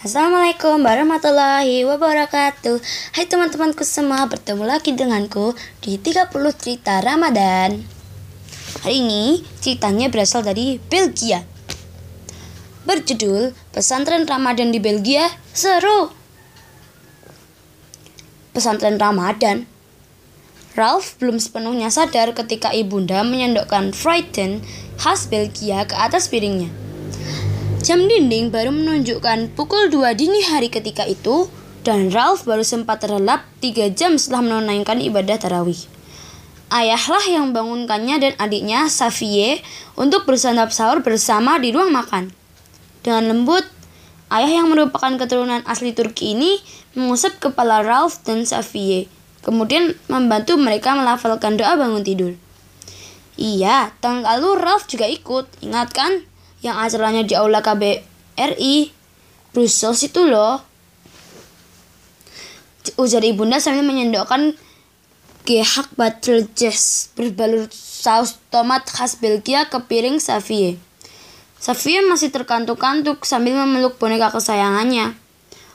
Assalamualaikum warahmatullahi wabarakatuh. Hai teman-temanku semua Bertemu lagi denganku Di 30 cerita Ramadan. Hari ini ceritanya berasal dari Belgia. Berjudul Pesantren Ramadan di Belgia Seru. Pesantren Ramadan. Ralph belum sepenuhnya sadar ketika ibunda menyendokkan Frighten khas Belgia ke atas piringnya Jam dinding baru menunjukkan pukul 2 dini hari ketika itu dan Ralph baru sempat terlelap 3 jam setelah menunaikan ibadah tarawih. Ayahlah yang bangunkannya dan adiknya, Xavier, untuk bersantap sahur bersama di ruang makan. Dengan lembut, ayah yang merupakan keturunan asli Turki ini mengusap kepala Ralph dan Xavier, kemudian membantu mereka melafalkan doa bangun tidur. Iya, tahun lalu Ralph juga ikut, ingat kan? Yang acaranya di Aula KBRI Brussels itu loh ujar ibunda sambil menyendokkan gehak jazz berbalur saus tomat khas Belgia ke piring Xavier. Xavier masih terkantuk-kantuk sambil memeluk boneka kesayangannya.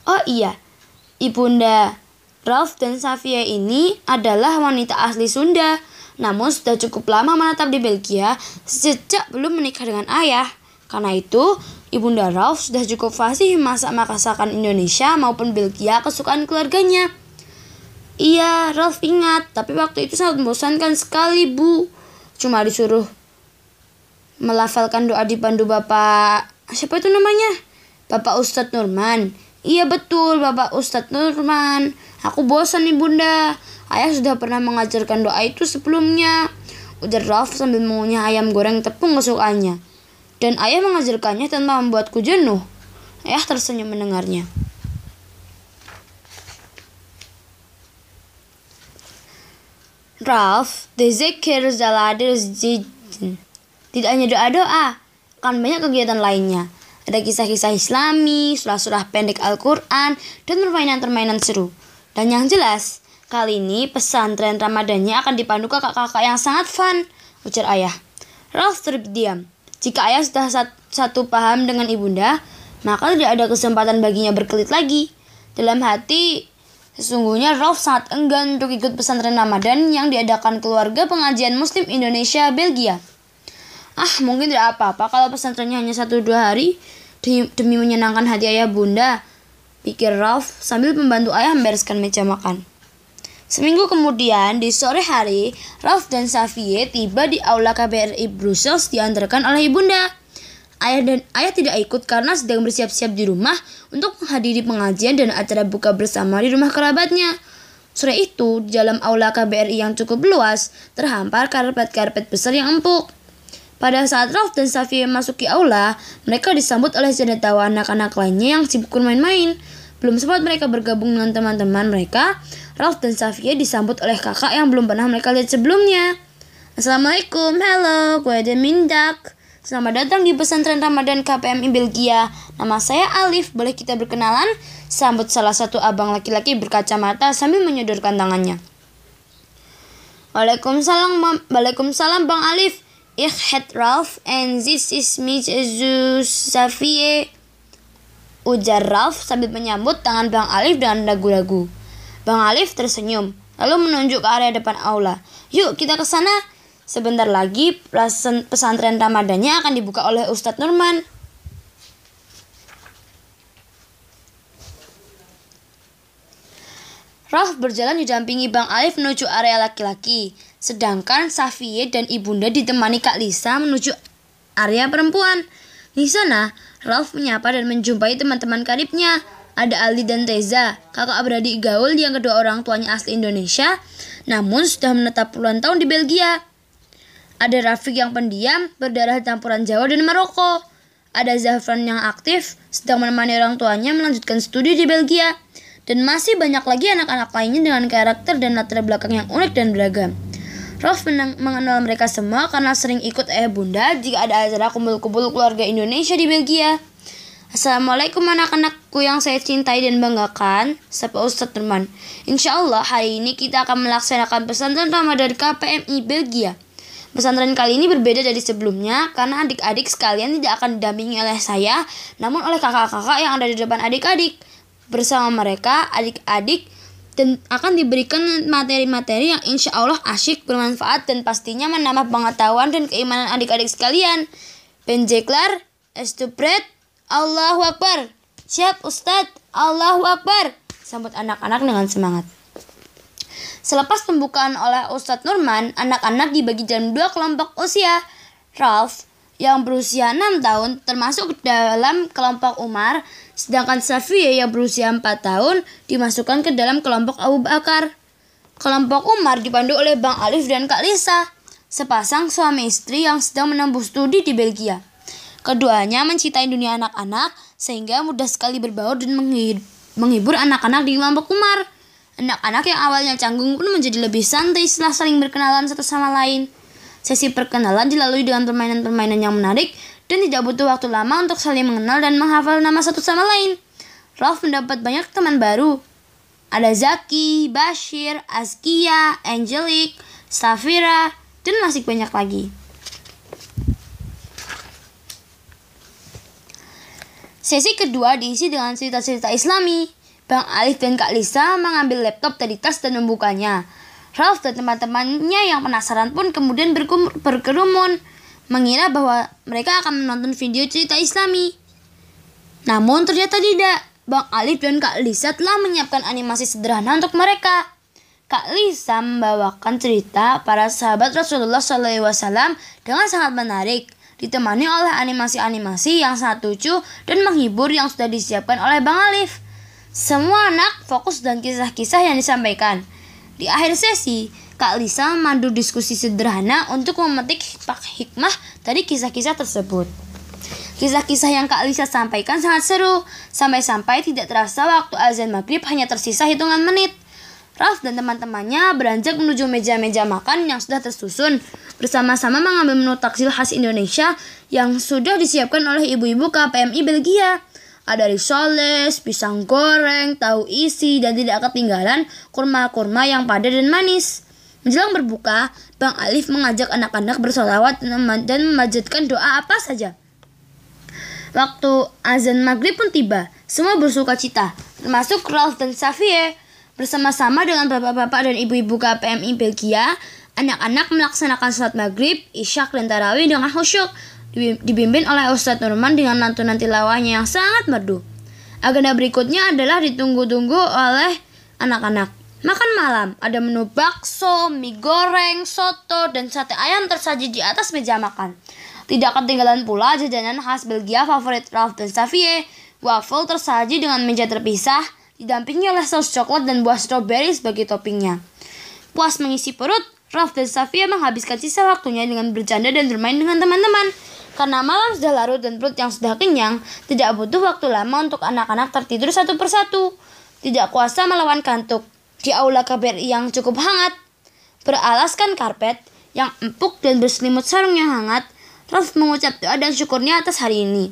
Oh iya, ibunda Ralph dan Xavier ini adalah wanita asli Sunda, namun sudah cukup lama menetap di Belgia sejak belum menikah dengan ayah. Karena itu, Ibunda Ralph sudah cukup fasih masak masakan Indonesia maupun Belgia kesukaan keluarganya. Iya, Ralph ingat, tapi waktu itu sangat membosankan sekali, Bu. Cuma disuruh melafalkan doa di pandu Bapak... Siapa itu namanya? Bapak Ustadz Nurman. Iya betul, Bapak Ustadz Nurman. Aku bosan nih bunda. Ayah sudah pernah mengajarkan doa itu sebelumnya. Ujar Ralph sambil mengunyah ayam goreng tepung kesukaannya dan ayah mengajarkannya tanpa membuatku jenuh. Ayah tersenyum mendengarnya. Ralph, Zikir Zaladir Zijin. Tidak hanya doa-doa, kan banyak kegiatan lainnya. Ada kisah-kisah islami, surah-surah pendek Al-Quran, dan permainan-permainan seru. Dan yang jelas, kali ini pesantren Ramadannya akan dipandu kakak-kakak yang sangat fun, ujar ayah. Ralph terdiam. Jika ayah sudah satu paham dengan ibunda, maka tidak ada kesempatan baginya berkelit lagi. Dalam hati, sesungguhnya Ralph sangat enggan untuk ikut pesantren Ramadan yang diadakan keluarga pengajian Muslim Indonesia Belgia. Ah, mungkin tidak apa-apa kalau pesantrennya hanya satu dua hari demi menyenangkan hati ayah bunda, pikir Ralph sambil membantu ayah membereskan meja makan. Seminggu kemudian, di sore hari, Ralph dan Xavier tiba di aula KBRI Brussels diantarkan oleh ibunda. Ayah dan ayah tidak ikut karena sedang bersiap-siap di rumah untuk menghadiri pengajian dan acara buka bersama di rumah kerabatnya. Sore itu, di dalam aula KBRI yang cukup luas, terhampar karpet-karpet besar yang empuk. Pada saat Ralph dan Xavier memasuki aula, mereka disambut oleh cendetawan anak-anak lainnya yang sibuk main-main. Belum sempat mereka bergabung dengan teman-teman mereka, Ralph dan Xavier disambut oleh kakak yang belum pernah mereka lihat sebelumnya. Assalamualaikum, halo, gue Mindak. Selamat datang di pesantren Ramadan KPMI Belgia. Nama saya Alif, boleh kita berkenalan? Sambut salah satu abang laki-laki berkacamata sambil menyodorkan tangannya. Waalaikumsalam, Waalaikumsalam Bang Alif. Ich head Ralph and this is Miss Xavier. Ujar Ralph sambil menyambut tangan Bang Alif dengan ragu-ragu. Bang Alif tersenyum, lalu menunjuk ke area depan aula. Yuk kita ke sana. Sebentar lagi pesantren Ramadannya akan dibuka oleh Ustadz Nurman. Ralph berjalan didampingi Bang Alif menuju area laki-laki, sedangkan Safie dan ibunda ditemani Kak Lisa menuju area perempuan. Di sana, Ralph menyapa dan menjumpai teman-teman karibnya. Ada Ali dan Reza, kakak beradik gaul yang kedua orang tuanya asli Indonesia, namun sudah menetap puluhan tahun di Belgia. Ada Rafiq yang pendiam, berdarah campuran Jawa dan Maroko. Ada Zafran yang aktif, sedang menemani orang tuanya melanjutkan studi di Belgia. Dan masih banyak lagi anak-anak lainnya dengan karakter dan latar belakang yang unik dan beragam. Rolf mengenal mereka semua karena sering ikut ayah bunda jika ada acara kumpul-kumpul keluarga Indonesia di Belgia. Assalamualaikum anak-anakku yang saya cintai dan banggakan, sapa Ustadz teman. Insya Allah hari ini kita akan melaksanakan pesantren Ramadan KPMI Belgia. Pesantren kali ini berbeda dari sebelumnya karena adik-adik sekalian tidak akan didampingi oleh saya, namun oleh kakak-kakak yang ada di depan adik-adik. Bersama mereka, adik-adik dan akan diberikan materi-materi yang insya Allah asyik, bermanfaat, dan pastinya menambah pengetahuan dan keimanan adik-adik sekalian. Penjeklar, estupret, Allahu Akbar. Siap Ustadz, Allahu Akbar. Sambut anak-anak dengan semangat. Selepas pembukaan oleh Ustadz Nurman, anak-anak dibagi dalam dua kelompok usia. Ralph yang berusia 6 tahun termasuk dalam kelompok Umar, sedangkan Safiyah yang berusia 4 tahun dimasukkan ke dalam kelompok Abu Bakar. Kelompok Umar dipandu oleh Bang Alif dan Kak Lisa, sepasang suami istri yang sedang menempuh studi di Belgia. Keduanya mencintai dunia anak-anak sehingga mudah sekali berbaur dan menghibur anak-anak di kelompok Umar. Anak-anak yang awalnya canggung pun menjadi lebih santai setelah saling berkenalan satu sama lain. Sesi perkenalan dilalui dengan permainan-permainan yang menarik dan tidak butuh waktu lama untuk saling mengenal dan menghafal nama satu sama lain. Ralph mendapat banyak teman baru. Ada Zaki, Bashir, Azkia, Angelic, Safira, dan masih banyak lagi. Sesi kedua diisi dengan cerita-cerita islami. Bang Alif dan Kak Lisa mengambil laptop dari tas dan membukanya. Ralph dan teman-temannya yang penasaran pun kemudian berkerumun, mengira bahwa mereka akan menonton video cerita islami. Namun ternyata tidak. Bang Alif dan Kak Lisa telah menyiapkan animasi sederhana untuk mereka. Kak Lisa membawakan cerita para sahabat Rasulullah SAW dengan sangat menarik, ditemani oleh animasi-animasi yang sangat lucu dan menghibur yang sudah disiapkan oleh Bang Alif. Semua anak fokus dan kisah-kisah yang disampaikan. Di akhir sesi, Kak Lisa memandu diskusi sederhana untuk memetik hikmah dari kisah-kisah tersebut. Kisah-kisah yang Kak Lisa sampaikan sangat seru, sampai-sampai tidak terasa waktu azan maghrib hanya tersisa hitungan menit. Ralph dan teman-temannya beranjak menuju meja-meja makan yang sudah tersusun, bersama-sama mengambil menu takjil khas Indonesia yang sudah disiapkan oleh ibu-ibu KPMI Belgia. Ada risoles, pisang goreng, tahu isi, dan tidak ketinggalan kurma-kurma yang padat dan manis. Menjelang berbuka, Bang Alif mengajak anak-anak bersolawat dan memajatkan doa apa saja. Waktu azan maghrib pun tiba, semua bersuka cita, termasuk Ralph dan Xavier. Bersama-sama dengan bapak-bapak dan ibu-ibu KPMI Belgia, anak-anak melaksanakan sholat maghrib, isyak, dan tarawih dengan khusyuk dibimbing oleh Ustadz Nurman dengan lantunan tilawahnya yang sangat merdu. Agenda berikutnya adalah ditunggu-tunggu oleh anak-anak. Makan malam, ada menu bakso, mie goreng, soto, dan sate ayam tersaji di atas meja makan. Tidak ketinggalan pula jajanan khas Belgia favorit Ralph dan Xavier, waffle tersaji dengan meja terpisah, didampingi oleh saus coklat dan buah stroberi sebagai toppingnya. Puas mengisi perut, Ralph dan Xavier menghabiskan sisa waktunya dengan bercanda dan bermain dengan teman-teman. Karena malam sudah larut dan perut yang sudah kenyang, tidak butuh waktu lama untuk anak-anak tertidur satu persatu. Tidak kuasa melawan kantuk. Di aula KBRI yang cukup hangat, beralaskan karpet yang empuk dan berselimut sarung yang hangat, Ralph mengucap doa dan syukurnya atas hari ini.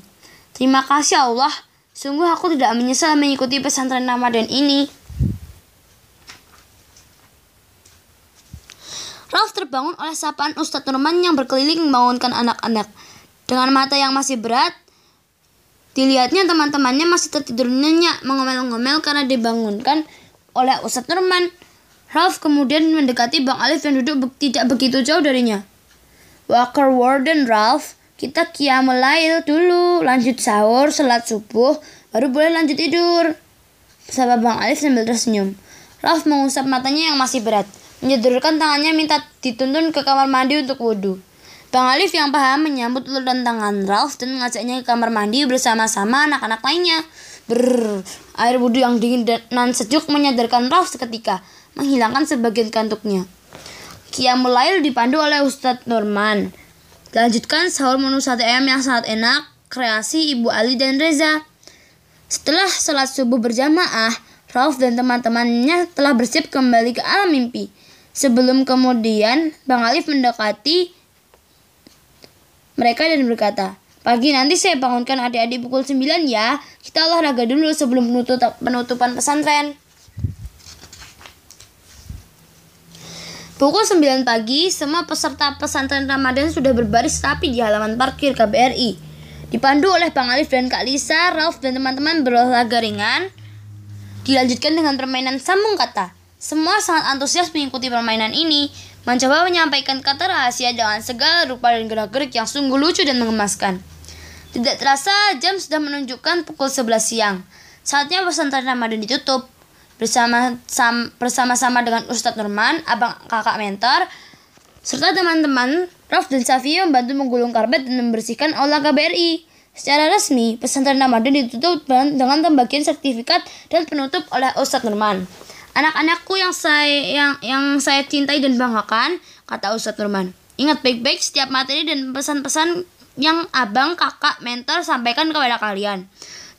Terima kasih Allah, sungguh aku tidak menyesal mengikuti pesantren Ramadan ini. Ralph terbangun oleh sapaan Ustadz Nurman yang berkeliling membangunkan anak-anak. Dengan mata yang masih berat, dilihatnya teman-temannya masih tertidur nyenyak mengomel-ngomel karena dibangunkan oleh Ustadz Nurman. Ralph kemudian mendekati Bang Alif yang duduk tidak begitu jauh darinya. Walker Warden Ralph, kita kiamulail dulu, lanjut sahur, salat subuh, baru boleh lanjut tidur. Sahabat Bang Alif sambil tersenyum. Ralph mengusap matanya yang masih berat, menyodorkan tangannya minta dituntun ke kamar mandi untuk wudhu. Bang Alif yang paham menyambut uluran tangan Ralph dan mengajaknya ke kamar mandi bersama-sama anak-anak lainnya. Brrr, air wudhu yang dingin dan sejuk menyadarkan Ralph seketika, menghilangkan sebagian kantuknya. Qiyamul dipandu oleh Ustadz Norman. Dilanjutkan sahur menu sate ayam yang sangat enak, kreasi Ibu Ali dan Reza. Setelah sholat subuh berjamaah, Ralph dan teman-temannya telah bersiap kembali ke alam mimpi. Sebelum kemudian, Bang Alif mendekati mereka dan berkata, Pagi nanti saya bangunkan adik-adik pukul 9 ya. Kita olahraga dulu sebelum penutupan pesantren. Pukul 9 pagi, semua peserta pesantren Ramadan sudah berbaris rapi di halaman parkir KBRI. Dipandu oleh Bang Alif dan Kak Lisa, Ralph dan teman-teman berolahraga ringan. Dilanjutkan dengan permainan sambung kata. Semua sangat antusias mengikuti permainan ini, mencoba menyampaikan kata rahasia dengan segala rupa dan gerak-gerik yang sungguh lucu dan mengemaskan. Tidak terasa jam sudah menunjukkan pukul 11 siang. Saatnya pesantren Ramadan ditutup bersama sam, bersama-sama dengan Ustadz Nurman, abang kakak mentor, serta teman-teman Raf dan Safi membantu menggulung karpet dan membersihkan aula KBRI. Secara resmi, pesantren Ramadan ditutup dengan pembagian sertifikat dan penutup oleh Ustadz Nurman. Anak-anakku yang saya yang yang saya cintai dan banggakan, kata Ustadz Nurman. Ingat baik-baik setiap materi dan pesan-pesan yang abang, kakak, mentor sampaikan kepada kalian.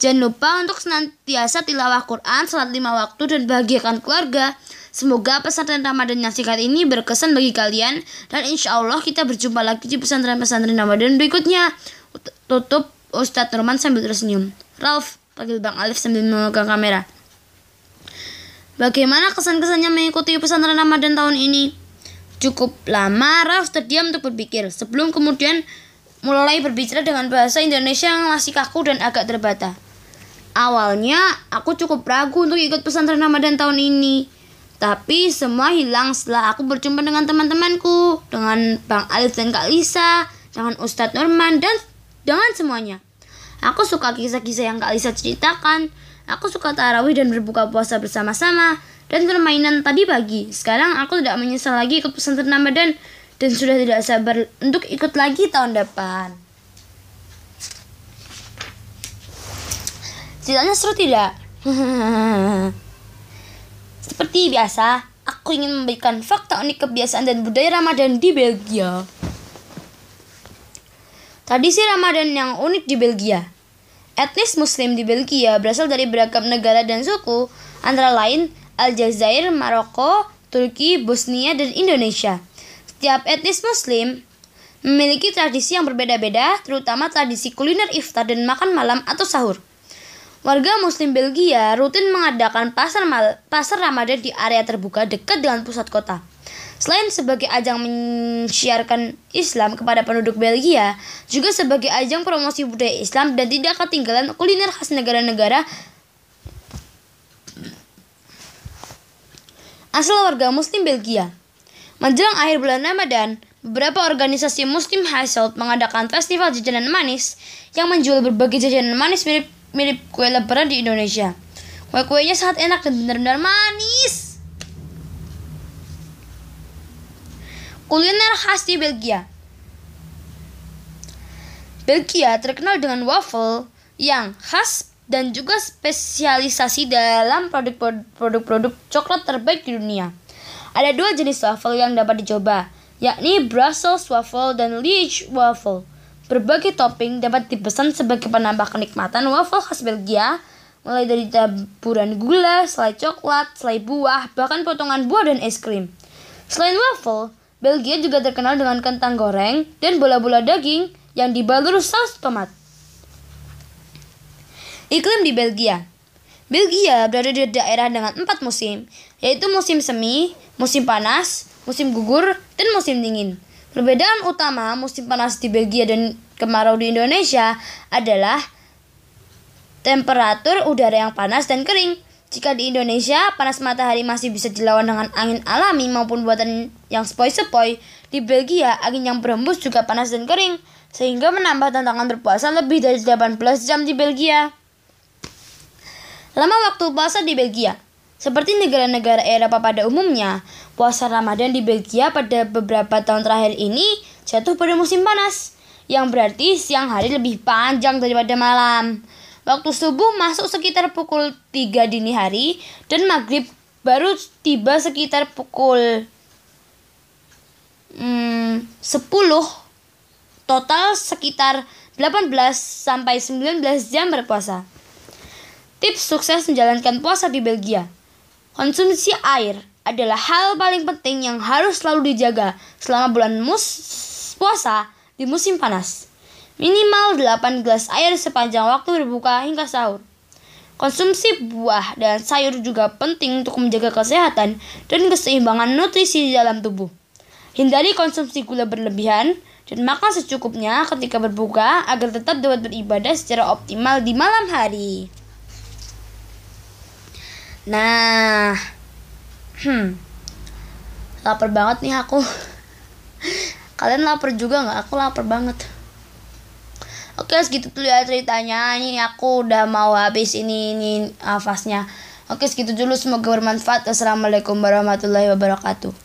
Jangan lupa untuk senantiasa tilawah Quran, salat lima waktu, dan bahagiakan keluarga. Semoga pesantren Ramadan yang singkat ini berkesan bagi kalian dan insya Allah kita berjumpa lagi di pesantren-pesantren Ramadan berikutnya. Tutup Ustadz Nurman sambil tersenyum. Ralph panggil Bang Alif sambil memegang kamera. Bagaimana kesan-kesannya mengikuti pesantren Ramadan tahun ini? Cukup lama Ralph terdiam untuk berpikir sebelum kemudian mulai berbicara dengan bahasa Indonesia yang masih kaku dan agak terbata. Awalnya aku cukup ragu untuk ikut pesantren Ramadan tahun ini. Tapi semua hilang setelah aku berjumpa dengan teman-temanku, dengan Bang Alif dan Kak Lisa, dengan Ustadz Norman, dan dengan semuanya. Aku suka kisah-kisah yang Kak Lisa ceritakan, Aku suka tarawih dan berbuka puasa bersama-sama dan permainan tadi pagi. Sekarang aku tidak menyesal lagi ikut pesantren Ramadan dan sudah tidak sabar untuk ikut lagi tahun depan. Ceritanya seru tidak? Seperti biasa, aku ingin memberikan fakta unik kebiasaan dan budaya Ramadan di Belgia. Tradisi Ramadan yang unik di Belgia. Etnis Muslim di Belgia berasal dari beragam negara dan suku, antara lain Aljazair, Maroko, Turki, Bosnia, dan Indonesia. Setiap etnis Muslim memiliki tradisi yang berbeda-beda, terutama tradisi kuliner iftar dan makan malam atau sahur. Warga Muslim Belgia rutin mengadakan pasar mal pasar Ramadan di area terbuka dekat dengan pusat kota. Selain sebagai ajang mensiarkan Islam kepada penduduk Belgia, juga sebagai ajang promosi budaya Islam dan tidak ketinggalan kuliner khas negara-negara asal warga Muslim Belgia. Menjelang akhir bulan Ramadan, beberapa organisasi Muslim Household mengadakan festival jajanan manis yang menjual berbagai jajanan manis mirip mirip kue lebaran di Indonesia. Kue-kuenya sangat enak dan benar-benar manis. Kuliner khas di Belgia. Belgia terkenal dengan waffle yang khas dan juga spesialisasi dalam produk-produk coklat terbaik di dunia. Ada dua jenis waffle yang dapat dicoba, yakni Brussels waffle dan Liège waffle. Berbagai topping dapat dipesan sebagai penambah kenikmatan waffle khas Belgia, mulai dari taburan gula, selai coklat, selai buah, bahkan potongan buah dan es krim. Selain waffle, Belgia juga terkenal dengan kentang goreng dan bola-bola daging yang dibalur saus tomat. Iklim di Belgia Belgia berada di daerah dengan empat musim, yaitu musim semi, musim panas, musim gugur, dan musim dingin. Perbedaan utama musim panas di Belgia dan kemarau di Indonesia adalah temperatur udara yang panas dan kering. Jika di Indonesia, panas matahari masih bisa dilawan dengan angin alami maupun buatan yang sepoi-sepoi, di Belgia angin yang berembus juga panas dan kering, sehingga menambah tantangan berpuasa lebih dari 18 jam di Belgia. Lama waktu puasa di Belgia Seperti negara-negara Eropa pada umumnya, puasa Ramadan di Belgia pada beberapa tahun terakhir ini jatuh pada musim panas, yang berarti siang hari lebih panjang daripada malam. Waktu subuh masuk sekitar pukul 3 dini hari dan maghrib baru tiba sekitar pukul hmm, 10 total sekitar 18 sampai 19 jam berpuasa. Tips sukses menjalankan puasa di Belgia. Konsumsi air adalah hal paling penting yang harus selalu dijaga selama bulan mus puasa di musim panas. Minimal 8 gelas air sepanjang waktu berbuka hingga sahur. Konsumsi buah dan sayur juga penting untuk menjaga kesehatan dan keseimbangan nutrisi di dalam tubuh. Hindari konsumsi gula berlebihan dan makan secukupnya ketika berbuka agar tetap dapat beribadah secara optimal di malam hari. Nah, hmm, lapar banget nih aku. Kalian lapar juga nggak? Aku lapar banget. Oke segitu dulu ya ceritanya Ini aku udah mau habis ini ini nafasnya Oke segitu dulu semoga bermanfaat Assalamualaikum warahmatullahi wabarakatuh